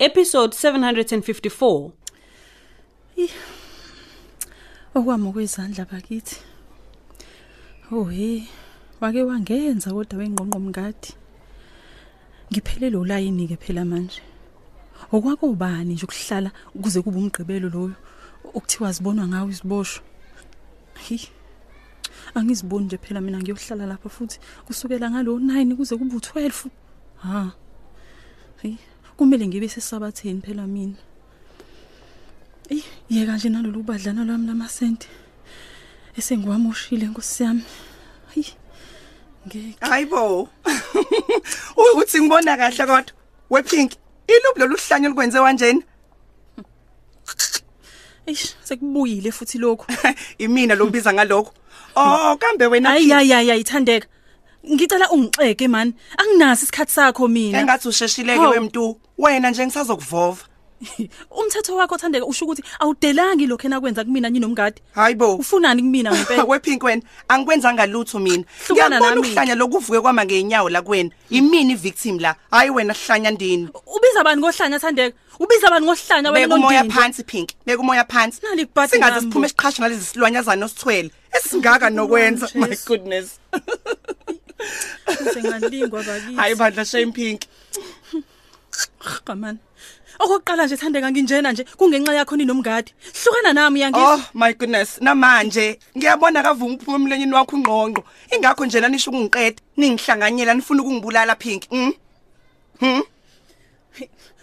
Episode 754. okwami okwezandla bakithi. Oh hey wake wangenza kodwa wengqonqo mngadi ngiphelele ulayini ke phela manje. Okwako ubani nje ukuhlala ukuze kube umgqibelo loyo ukuthiwa zibonwa ngawo iziboshwa hi angiziboni nje phela mina ngiyohlala lapha futhi kusukela ngalo 9 kuze kube u12 ha hey kumele ngibe sesabatheni phela mina Ey, yeka nje nalolu badlana lwami lamasente. Esengiwamoshile Nkosi yami. Hayi. Ngeke. hayibo ukuthi ngibona kahle kodwa wepink ilubu lolu hlanyo likwenze kanjeni Eish, sekubuyile futhi lokho. imina lo biza ngalokho oh kambe wena Hayi hayi hayi ayithandeka. Ngicela ungixeke man. Anginazi isikhathi sakho mina. engathi usheshileke Hawu. wemntu wena nje ngisazokuvova Umthetho wakho thandeka usho ukuthi awudelangi lokho enakwenza kumina nyinomngadi. hayibo Ufunani kumina ngempela? wepink wena angikwenzanga lutho mina Hlukana ngiyabona nami. ukuhlanya lokuvuke kwama ngeenyawo la kuwena imini victim la hayi wena hlanya ndini Ubiza bani ngohlanya thandeka? Ubiza bani ngohlanya wena beka umoya nondini? phansi pink beka umoya phansi Nali kubhadi singaze ngambo. siphume siqhasha ngalezi silwanyazana osithwele esingaka nokwenza Jesu. my goodness Sengalingwa bakithi. hayi bandla shame pink Qamani. Okokuqala nje thandeka nginjena nje kungenxa yakho ninomngadi. Hlukana nami yangithi. oh my goodness namanje ngiyabona kavuma ukuphuma emlonyeni wakho ungqongqo ingakho njena nisho ukungiqeda ningihlanganyela nifuna ukungibulala pink mm?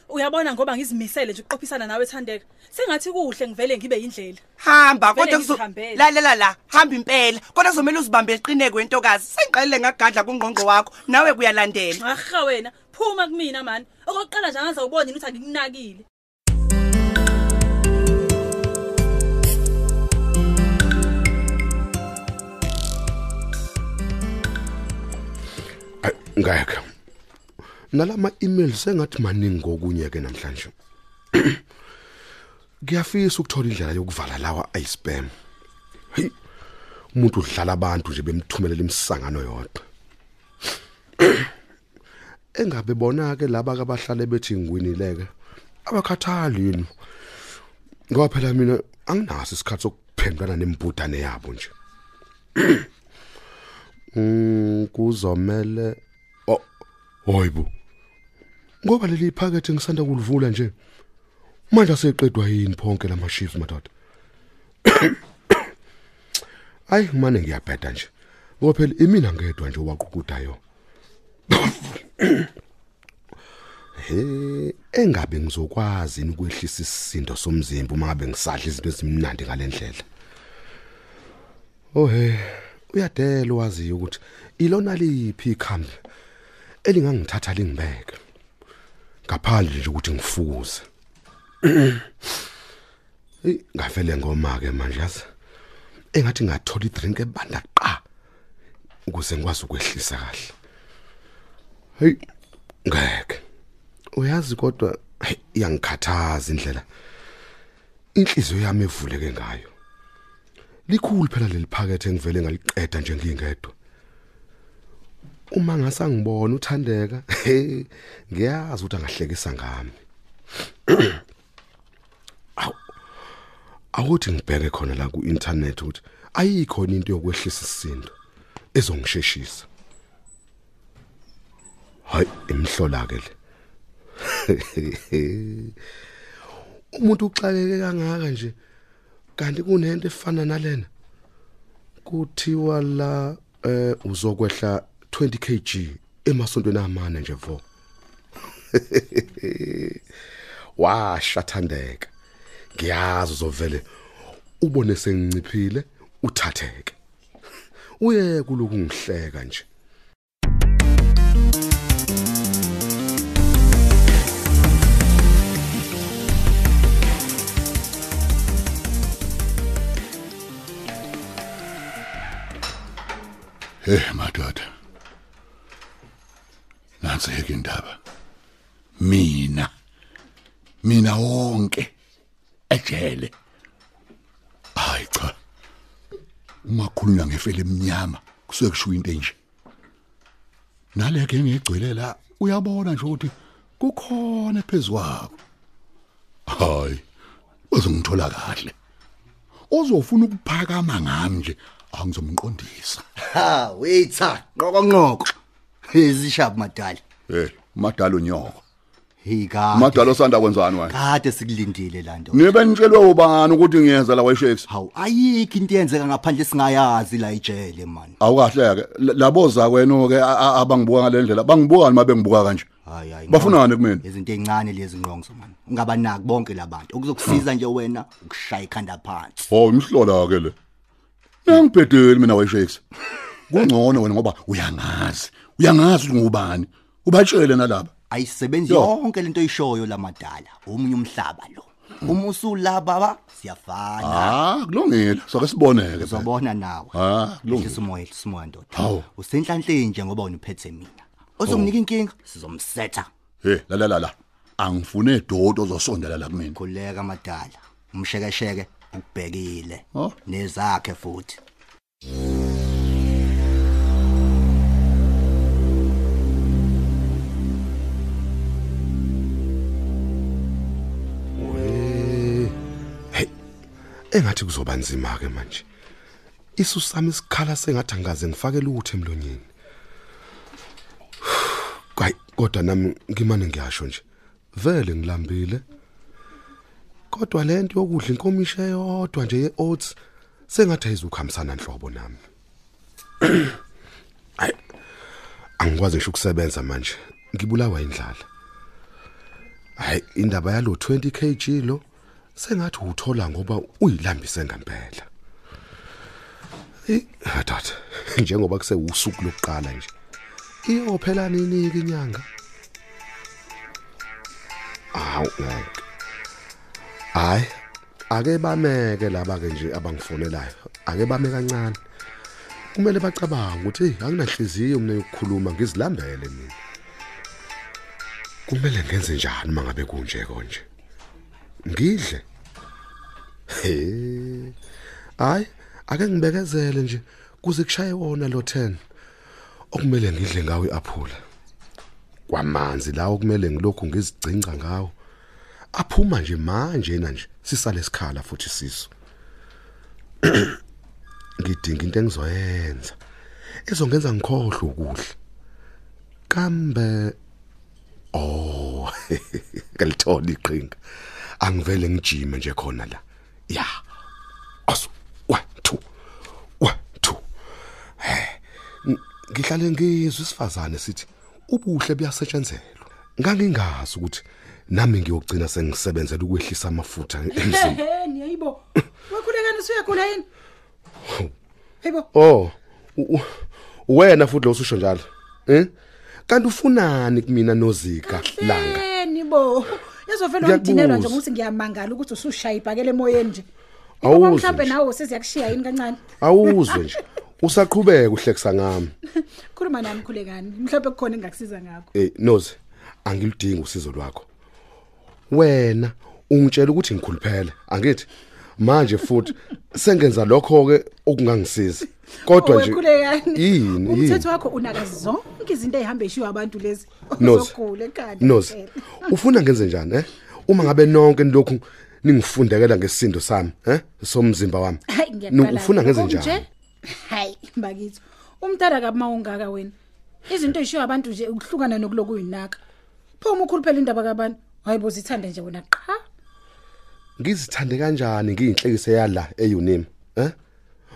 Uyabona ngoba ngizimisele nje uqophisana nawe thandeka. Sengathi kuhle ngivele ngibe indlela. hamba Vele kodwa kuzo ngizihambele. lalela la hamba impela kodwa kuzomela uzibambe eqineke wentokazi sengiqalile ngagadla kungqongqo wakho nawe kuyalandela Ahha wena, phuma kumina man. Okokuqala nje angaze ubone ukuthi angikunakile. Ay, ngeke nalama email sengathi maningi kokunye ke namhlanje. Ngiyafisa ukuthola indlela yokuvala lawa ay spam hey umuntu udlala abantu nje bemthumelela imsangano yodwa. Engabe bona ke laba abahlale bethi ngwinileke abakhathali yini? Ngoba phela mina anginaso isikhathi sokuphendulana nembudane yabo nje. Mm kuzomela hoyibo ngoba leli phakethe ngisanda kulivula nje manje aseqedwa yini phonke lama shifts madoda? Ay manje ngiyabheda nje. Ngoba phela imina ngedwa nje waqukudayo He engabe ngizokwazi ukwehlisa isisindo somzimba uma ngabe ngisadla izinto ezimnandi ngalendlela Oh he uyadela wazi ukuthi ilona liphi ikhambi? Elingangithatha lingibeke. Ngaphandle nje ukuthi ngifuze. Ey ngavele ngoma ke manje yazi? Engathi ngathola idrink ebanda qa ukuze ngikwazi ukwehlisa kahle. Hey ngeke. Uyazi kodwa hey, iyangikhathaza indlela. Inhliziyo yami evuleke ngayo. Likhulu phela leli phakethe engivele ngaliqeda nje ngingedwa. Uma ngasangibona uthandeka he ngiyazi ukuthi angahlekisa ngami. Awu awuthi ngibheke khona la ku internet ukuthi ayikho into yokwehlisa isisindo ezongisheshisa. Hayi imhlola ke le. Umuntu uxakeke kangaka nje kanti kunento efana nalena. Kuthiwa la eh uzokwehla 20 kg emasontweni amane nje vo. Washathandeka. Ngiyazi uzovele ubone senginciphile uthatheke. Uye kuloku ngihleka nje. Eh madoda. Nanseke indaba. Mina mina wonke ejele. Hayi cha. Uma khulunywa ngefele eminyama kusuke kusho into enje. Naleke ngigcwele la uyabona nje ukuthi kukhona phezwako. Hayi. Uzongithola kahle. Ozofuna ukuphakama ngami nje angizomqondisa. ha waiter qoko nqoko ezishap madala Eh, madalo nyoko. hey ka Madalo sanda kwenzani wena? kade sikulindile lanto Nibe nitshelwe ubani ukuthi ngiyeza la weShakes? hawu ayikho into yenzeka ngaphandle singayazi la ijele man Awukahle ke labo za kwenu ke abangibuka ngalendlela bangibuka noma bengibuka kanje. hayi hayi Bafunani kumina? izinto ezincane lezi nqonqo man ungabanaki bonke labantu okuzokusiza nje wena ukushaya ikhanda phansi Oh, imhlola ke le. Nangibhedeli mina weShakes. Kungcono wena ngoba uyangazi. Uyangazi ukuthi ngubani. Ubatshele nalaba. ayisebenzi Yo. yonke lento oyishoyo lamadala omunye umhlaba lo uma usula baba siyafana Ah, kulungile. Soke siboneke. uzobona nawe Ah, kulungile. Ehlisa umoya ndoda Hawu. usenhlanhleni nje ngoba uniphethe mina ozonginika inkinga sizomsetha Hey, la la la. Angifune dodo ozosondela la kumina. khuleka madala umshekesheke ukubhekile Oh. nezakhe futhi engathi kuzoba nzima ke manje. Isu sami isikhala sengathi angaze ngifake lutho emlonyeni. Hayi kodwa nami ngimane ngiyasho nje vele ngilambile. Kodwa lento yokudla inkomisha eyodwa nje yeoats sengathi ayizukhambisana nhlobo nami. Hayi angikwazi ngisho ukusebenza manje ngibulawa indlala Hayi indaba yalo 20 kg lo sengathi uthola ngoba uyilambise ngempela. Eh, hadat. Njengoba kuse usuku lokuqala nje. Iyophela nini inyanga? Awu ngeke. Hayi, ake bameke laba ke nje abangifonelayo. Ake bame kancane. Kumele bacabanga ukuthi hey anginahliziyo mina yokukhuluma ngizilambele mina. Kumele ngenze njani mangabe kunje konje? Ngidle. He. Hayi, ake ngibekezele nje kuze kushaye wona lo 10. Okumele ngidle ngawo iaphula. Kwamanzi lawo kumele ngilokhu ngizigcinca ngawo. Aphuma nje manje na nje sisale sikhala futhi siso. Ngidinga into engizoyenza. Ezongenza ngikhohle ukudla. Kambe Oh, ngalithola iqhinga. Angivele ngijime nje khona la. Ya. Asu 1 2 1 2. Eh. ng- Ngihlale ngizwe isifazane sithi ubuhle buyasetshenzelwa. Ngangingazi ukuthi nami ngiyogcina sengisebenzela ukwehlisa amafutha emzimbeni. Hey niyayibo. Wakhulekani usuyakhula yini? Hayibo. Oh. u- u- Wena futhi lo ususho njalo. Eh? Kanti ufunani kumina nozika langa? Nibo. Yazovela Ngiyakubuza. ungidinelwa nje ukuthi ngiyamangala ukuthi usushaya ibhakele emoyeni nje. Ngoba mhlambe nje. nawe sesiyakushiya yini kancane. Awuzwe nje. Usaqhubeka uhlekisa ngami. Khuluma nami khulekani. Mhlawumbe kukhona engakusiza ngakho. Eh Nozi, angilidingi usizo lwakho. Wena ungitshela ukuthi ngikhuluphele, angithi? Manje futhi sengenza lokho ke okungangisiza. Kodwa nje Khulekani. yini Umthetho yini? wakho unaka zonke izinto ezihambe eshiwa abantu lezi. Nozi. Uzokhula ekhanda. Nozi. phela. Ufuna ngenze njani, eh? Uma ngabe nonke nilokhu ningifundekela ngesisindo sami, eh? Somzimba wami. Hayi Nu- ngiyaqala. Ufuna ngenze Konje? njani? Hayi bakithi. Umntana kabi mawungaka wena. Izinto ezishiwa abantu nje ukuhlukana nokuloku uyinaka. Phuma ukhuluphela indaba kabantu. Hayibo zithande nje wena qha. Ngizithande kanjani ngiyinhlekise yala eUnim, eh?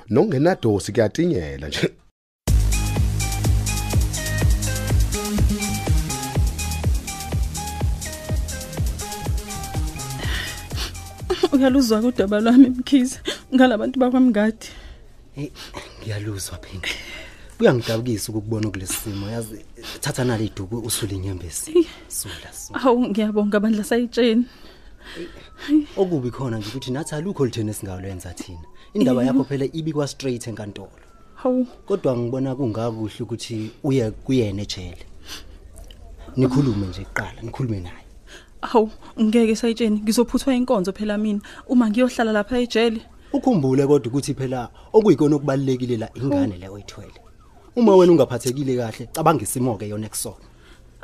Nongenadosi kuyatinyela nje. uyaluzwa kodaba lwami mkhize ngalabantu bakwamngadi Hey, ngiyaluzwa phela. Kuyangidabukisa ukubona kulesi simo. Yazi thatha nali iduku usule inyembezi. Sula. sula. Hawu ngiyabonga bandla sayitsheni. Okubi khona nje ukuthi nathi alukho lithene singawlenza thina. Indaba yakho phela ibikwa straight enkantolo. Hawu Kodwa ngibona kungakuhle ukuthi uye kuyena ejele. Nikhulume nje kuqala, nikhulume naye. hawu ngeke sayitsheni ngizophuthwa inkonzo phela mina uma ngiyohlala lapha ejele. Ukhumbule kodwa ukuthi phela okuyikona okubalekile la ingane le oyithwele. Uma wena ungaphathekile kahle, cabanga isimo ke yona ekusona.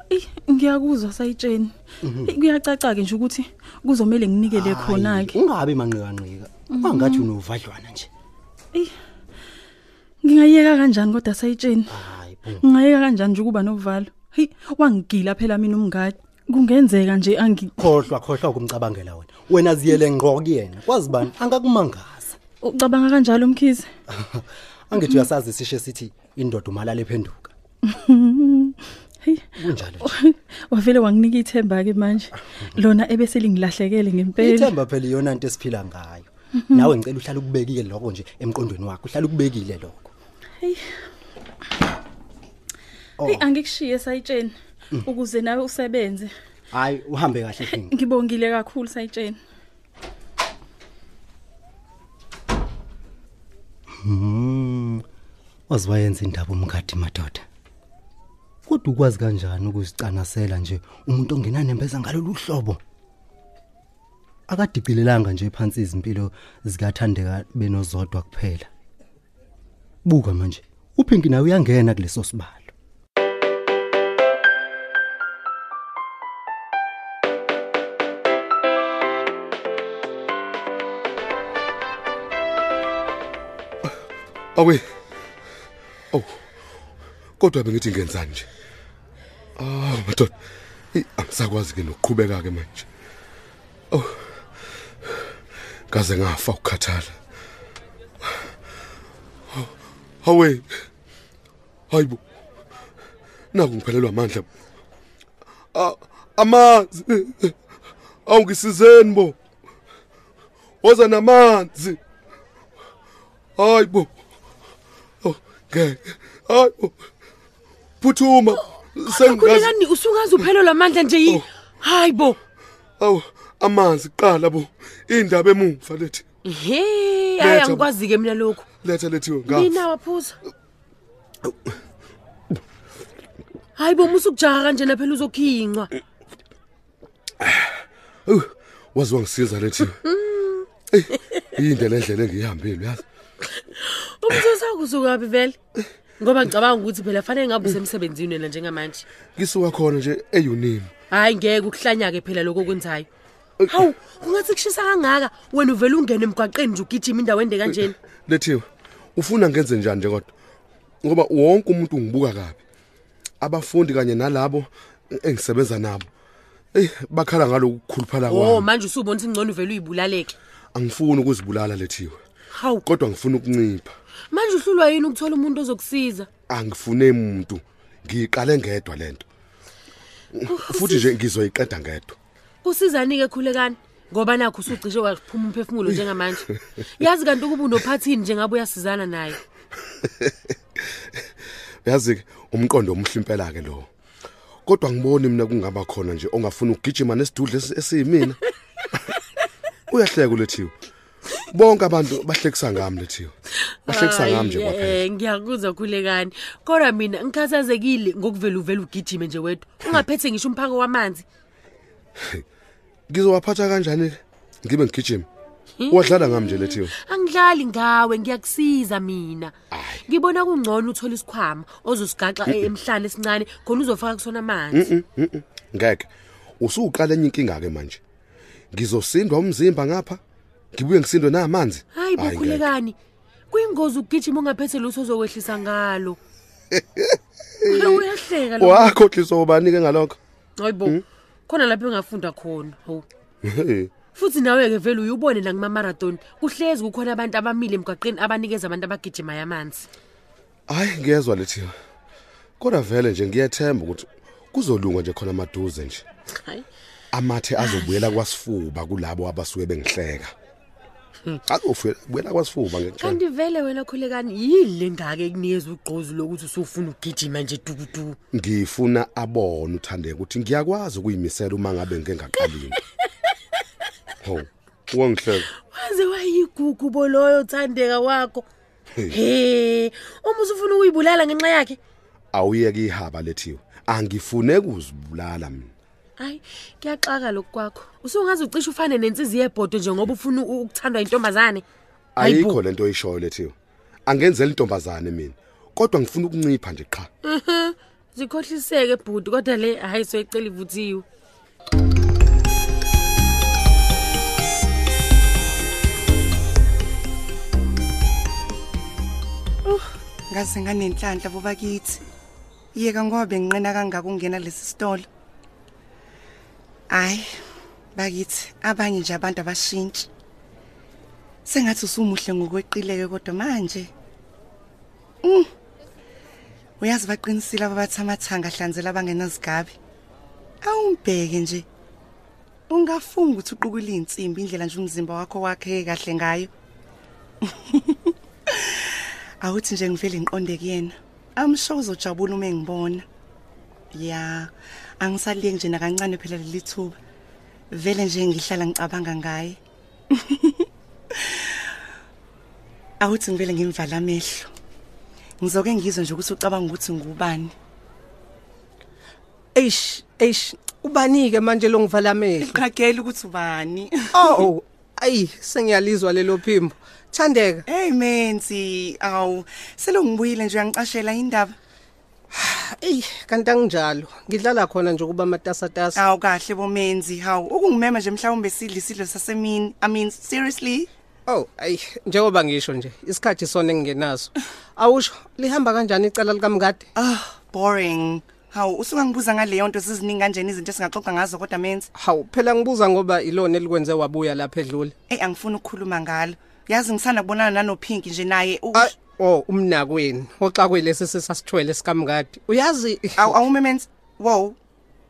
Ey ngiyakuzwa sayitsheni. Eh, Kuyacaca ke nje ukuthi kuzomela nginikele khona ke. Ungabe manqika nqika. Ungathi unovadlwana nje. Ngingayeka kanjani kodwa sayitsheni? Hayi bo. Ngingayeka kanjani nje ukuba novalo? Hey wangigila phela mina umngadi. Kungenzeka nje angi Khohlwa khohlwa ukumcabangela wena. Wena ziyele ngqo kuyena. Kwazi bani angakumangaza. ucabanga kanjalo umkhize. Angithi uyasazi sishe sithi indoda umalala ephenduka. Hey Kunjalo nje. wavele wanginika ithemba ke manje. Lona ebese lingilahlekele ngempela. Ithemba phela iyona into esiphila ngayo. Nawe ngicela uhlale ukubekile lokho nje emqondweni wakho. Uhlale ukubekile lokho. Hey angikushiye sayitsheni ukuze nawe usebenze. Hayi uhambe kahle King. Ngibongile kakhulu sayitsheni. Hmm. Waziwayenza indaba umkhadi madoda. Kodwa ukwazi kanjani ukuzicanasela nje umuntu ongenanembeza ngalolu hlobo? Akadicilelanga nje phansi izimpilo zikathandeka benozodwa kuphela. Buka manje, uphinki nawe uyangena kuleso sibalo. Awe. Oh. Kodwa bengithi ngenzani nje? Ah, madoda. Hey, angisakwazi ke nokuqhubeka ke manje. Oh. Kaze ngafa ukukhathala. Hawe. Hayibo. Naku ngiphelelwa amandla. Ah, amanzi. Awungisizeni bo. Woza namanzi. Hayibo. Oh, ngeke. Hayibo. Phuthuma. Sengazi. Khulekani usungaze uphelelwa amandla nje yi. Hayibo. Awu, amanzi qala bo. Indaba emuva lethi. He, Letha hayi bo. angikwazi ke mina lokho. Letha lethiwe ngafa. Mina waphuza. Hayibo musu kujaha kanjena phela uzokhinqwa. Uh, wazi wangisiza lethiwe. Ey, yinde lendlela engihambile uyazi. Umthetho sakusuka phi vele? Ngoba ngicabanga ukuthi phela fanele ngabe usemsebenzini wena njengamanje. Ngisuka khona nje eyunini. Hayi ngeke ukuhlanya ke phela lokho okwenzayo. Hawu, ungathi kushisa kangaka wena uvela ungene emgwaqeni nje ugijima indawo ende kanjena. Lethiwe. Ufuna ngenze njani nje kodwa? Ngoba wonke umuntu ungibuka kabi. Abafundi kanye nalabo engisebenza nabo. Ey, bakhala ngaloku kukhuluphala Oh, kwami. manje usubona ukuthi ngcono uvela uyibulaleke. Angifuni ukuzibulala lethiwe. Hawu, Kodwa ngifuna ukuncipha. Manje uhlulwa yini ukuthola umuntu ozokusiza? Angifune umuntu. Ngiqale ngedwa lento. Futhi nje ngizoyiqeda ngedwa. Kusizani ke khulekani? Ngoba nakho usucishe waphuma umphefumulo njengamanje. Yazi kanti ukuba unophathini njengabe uyasizana naye. Yazi ke umqondo omhle impela ke lo. Kodwa ngiboni mina kungaba khona nje ongafuna ukugijima nesidudle esi- esiyimina. Uyahleka lethiwe. Bonke abantu bahlekisa ngami lethiwe. Bahlekisa ngami nje kwaphela. eh, ngiyakuzwa khulekani. Kodwa mina ngikhathazekile ngokuvela uvela ugijime nje wedwa. Ungaphethe ngisho umphako wamanzi. Ngizowaphatha kanjani? Ngibe ngigijima. Wadlala ngami nje lethiwe. Angidlali ngawe, ngiyakusiza mina. Ngibona kungcono uthola isikhwama ozosigaxa e- emhlane esincane khona uzofaka kusona amanzi. Ngeke. Usuqala enye inkinga ke manje. Ngizosindwa umzimba ngapha. Ngibuye ngisindwe namanzi. Hayi Hayi, ngeke. bokhulekani. Kuyingozi ukugijima ungaphethe lutho ozokwehlisa ngalo. Uyahleka lo. Wakhohliswa ubani ke ngalokho? Hayibo. Khona lapho engafunda khona. Hawu. Hey. Futhi nawe ke vele uyubone la kuma marathon kuhlezi kukhona abantu abamile emgwaqeni abanikeza abantu abagijima yamanzi. Hayi ngiyezwa lethiwe. Kodwa vele nje ngiyethemba ukuthi kuzolunga nje khona maduze nje. Hayi. Amathe azobuyela kwasifuba kulabo abasuke bengihleka. Akufela buya kwasifuba ngekucela. kanti vele wena khulekani yini le ngake ekunikeza ugqozi lokuthi usufuna ukugijima nje dukudu Ngifuna abone uthandeka ukuthi ngiyakwazi ukuyimisela uma ngabe ngeke ngaqalini. Ho, wangihleka. waze wayigugu boloyo thandeka wakho he uma usufuna ukuyibulala ngenxa yakhe Awuyeke ihaba lethiwe. Angifune ukuzibulala mina. Hayi kuyaxaka lokhu kwakho usungaze ucishe ufane nensizi yebhodo njengoba ufuna u- ukuthandwa intombazane Hayi bo. Ayikho lento oyishoyo lethiwe. Angenzela intombazane mina. Kodwa ngifuna ukuncipha nje qha. Mhm. zikhohliseke bhuti kodwa le hayi soyicela ivuthiwe ngaze nganenhlanhla boba kithi yeka ngoba benginqena kangaka ukungena lesi sitolo hayi bakithi abanye nje abantu abashintshi sengathi usumuhle ngokweqileke kodwa manje. Mm. uyazi baqinisile ababathi amathanga ahlanzela abangenazigabi. Awumbheke nje. Ungafunga ukuthi uqukule insimbi indlela nje umzimba wakho wakhe kahle ngayo. Awuthi nje ngivele ngiqonde kuyena. Amsho uzojabula uma engibona. Ya angisaliyeki nje nakancane phela leli thuba. Vele nje ngihlala ngicabanga ngaye. Awuthi ngivele ngimvala amehlo. Ngizoke ngizwe nje ukuthi ucabanga ukuthi ngubani. Eish eish ubanike manje lo ngivala amehlo? Uqhagela ukuthi ubani. Oh ayi sengiyalizwa lelo phimbo. Thandeka. Hey menzi awu selo ngibuyile nje uyangicashela indaba. Eyi kanti anginjalo ngidlala khona nje ukuba matasatasa awu kahle bomenzi hawu ukungimema nje mhlawumbe sidle isidlo sasemini i mean seriously Oh, ayi njengoba ngisho nje isikhathi sona engingenaso. Awusho lihamba kanjani icala likamngade? Ah, boring. Hawu usuka ngibuza ngaleyo nto siziningi kanjeni izinto esingaxoxa ngazo kodwa menzi. Hawu phela ngibuza ngoba ilona elikwenze wabuya lapha edlule. Ey angifuni ukukhuluma ngalo. Yazi ngisanda kubonana nano Pink nje naye. U- Ay, Oh, umnakweni. Hoxa kwelesi sesasithwele sikamngade. Uyazi Awu awume menzi. Wow.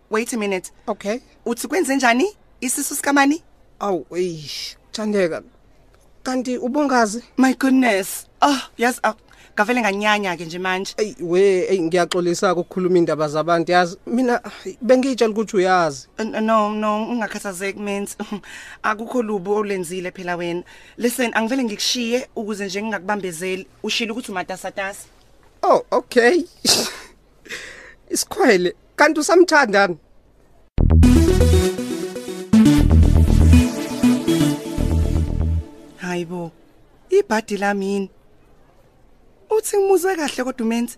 Wait a minute. Okay. Uthi kwenze njani? Isisu sikamani? Awu, ey, Thandeka. Kanti ubongazi? My goodness. Ah, yazi ah, ngavele nganyanya ke nje manje. Ey we ey ngiyaxolisa ukukhuluma indaba zabantu yazi mina bengitshela ukuthi uyazi N- No, no, ungakhathazeki menzi. Akukho lubu olenzile phela wena. Listen, angivele ngikushiye ukuze nje ngingakubambezeli. Ushilo ukuthi umatasatasa. Oh okay Isikhwele kanti usamthandani Hayibo. Ibhadi lamini. Uthi ngimuzwe kahle kodwa umenzi.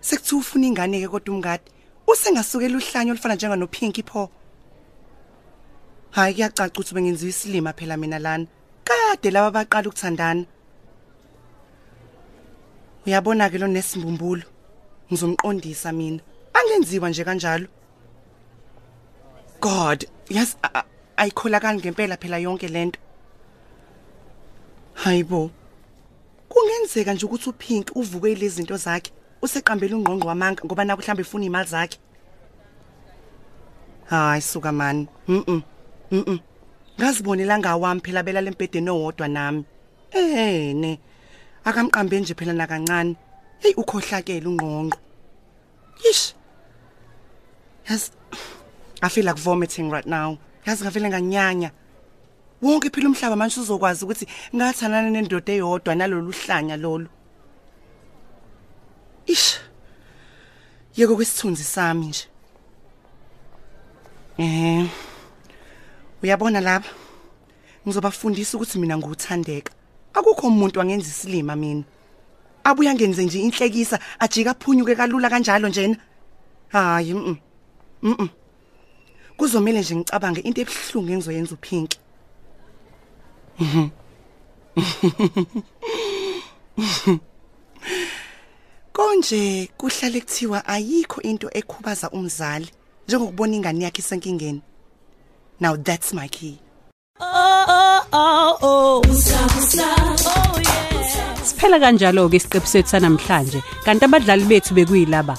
Sekuthi ufuna ingane ke kodwa umngadi. Usengasukela uhlanya olufana njenga no Pinky pho. Hayi kuyacaca ukuthi bengenziwa isilima phela mina lana. Kade laba baqala ukuthandana. Uyabona ke lo nesimbumbulu. Ngizomqondisa mina. Angenziwa nje kanjalo. God, yes a- a- ayikholakali ngempela phela yonke lento. Hayibo. Kungenzeka nje ukuthi uPink uvuke lezi zinto zakhe, useqambela ungqongqo wamanga ngoba naku mhlambe ufuna imali zakhe. Hayi suka man. Mhm. Mhm. Ngazibonela ngawami phela bela lempedeni owodwa nami. Eh ne. Akamqambe nje phela nakancane. Hey ukhohlakele ungqongqo. Yish. Yes. I feel like vomiting right now. Yazi ngavele nganyanya. Wonke phela umhlaba manje uzokwazi ukuthi ngathanana nendoda eyodwa nalolu hlanya lolu. Ish. Yeko kwesithunzi sami nje. Eh. Uyabona lapha? Ngizobafundisa ukuthi mina nguthandeka. Akukho umuntu angenza isilima mina. Abuya ngenze nje inhlekisa ajika aphunyuke kalula kanjalo njena. Hayi mhm. Mhm. Kuzomela nje ngicabange into ebuhlungu engizoyenza uPink. Mhm. Konje kuhlale kuthiwa ayikho into ekhubaza umzali njengokubona ingane yakhe isenkingeni. Now that's my key. Siphela kanjalo ke isiqebu sethu sanamhlanje kanti abadlali bethu bekuyilaba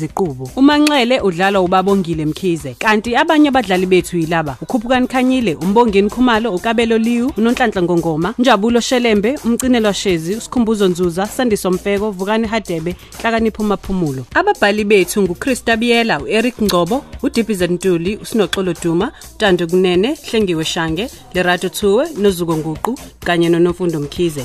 Ziqubo uManxele udlala uBabongile Mkhize. Kanti abanye abadlali bethu yilaba. Ukhuphukani Khanyile umbongeni Khumalo uKabelo Liwu uNonhlanhla Ngongoma Njabulo Shelembe umcinelwa Shezi uSkhumbuzo Nzuza Sandiso Mfeko Vukani Hadebe Hlakanipho Maphumulo ababhali bethu nguChrista Biyela uEric Ngcobo uDibize Ntuli uSinoxolo Duma Tando Kunene Hlengiwe Shange Lerato Thuwe noZuko Nguqu kanye noNofundo Mkhize.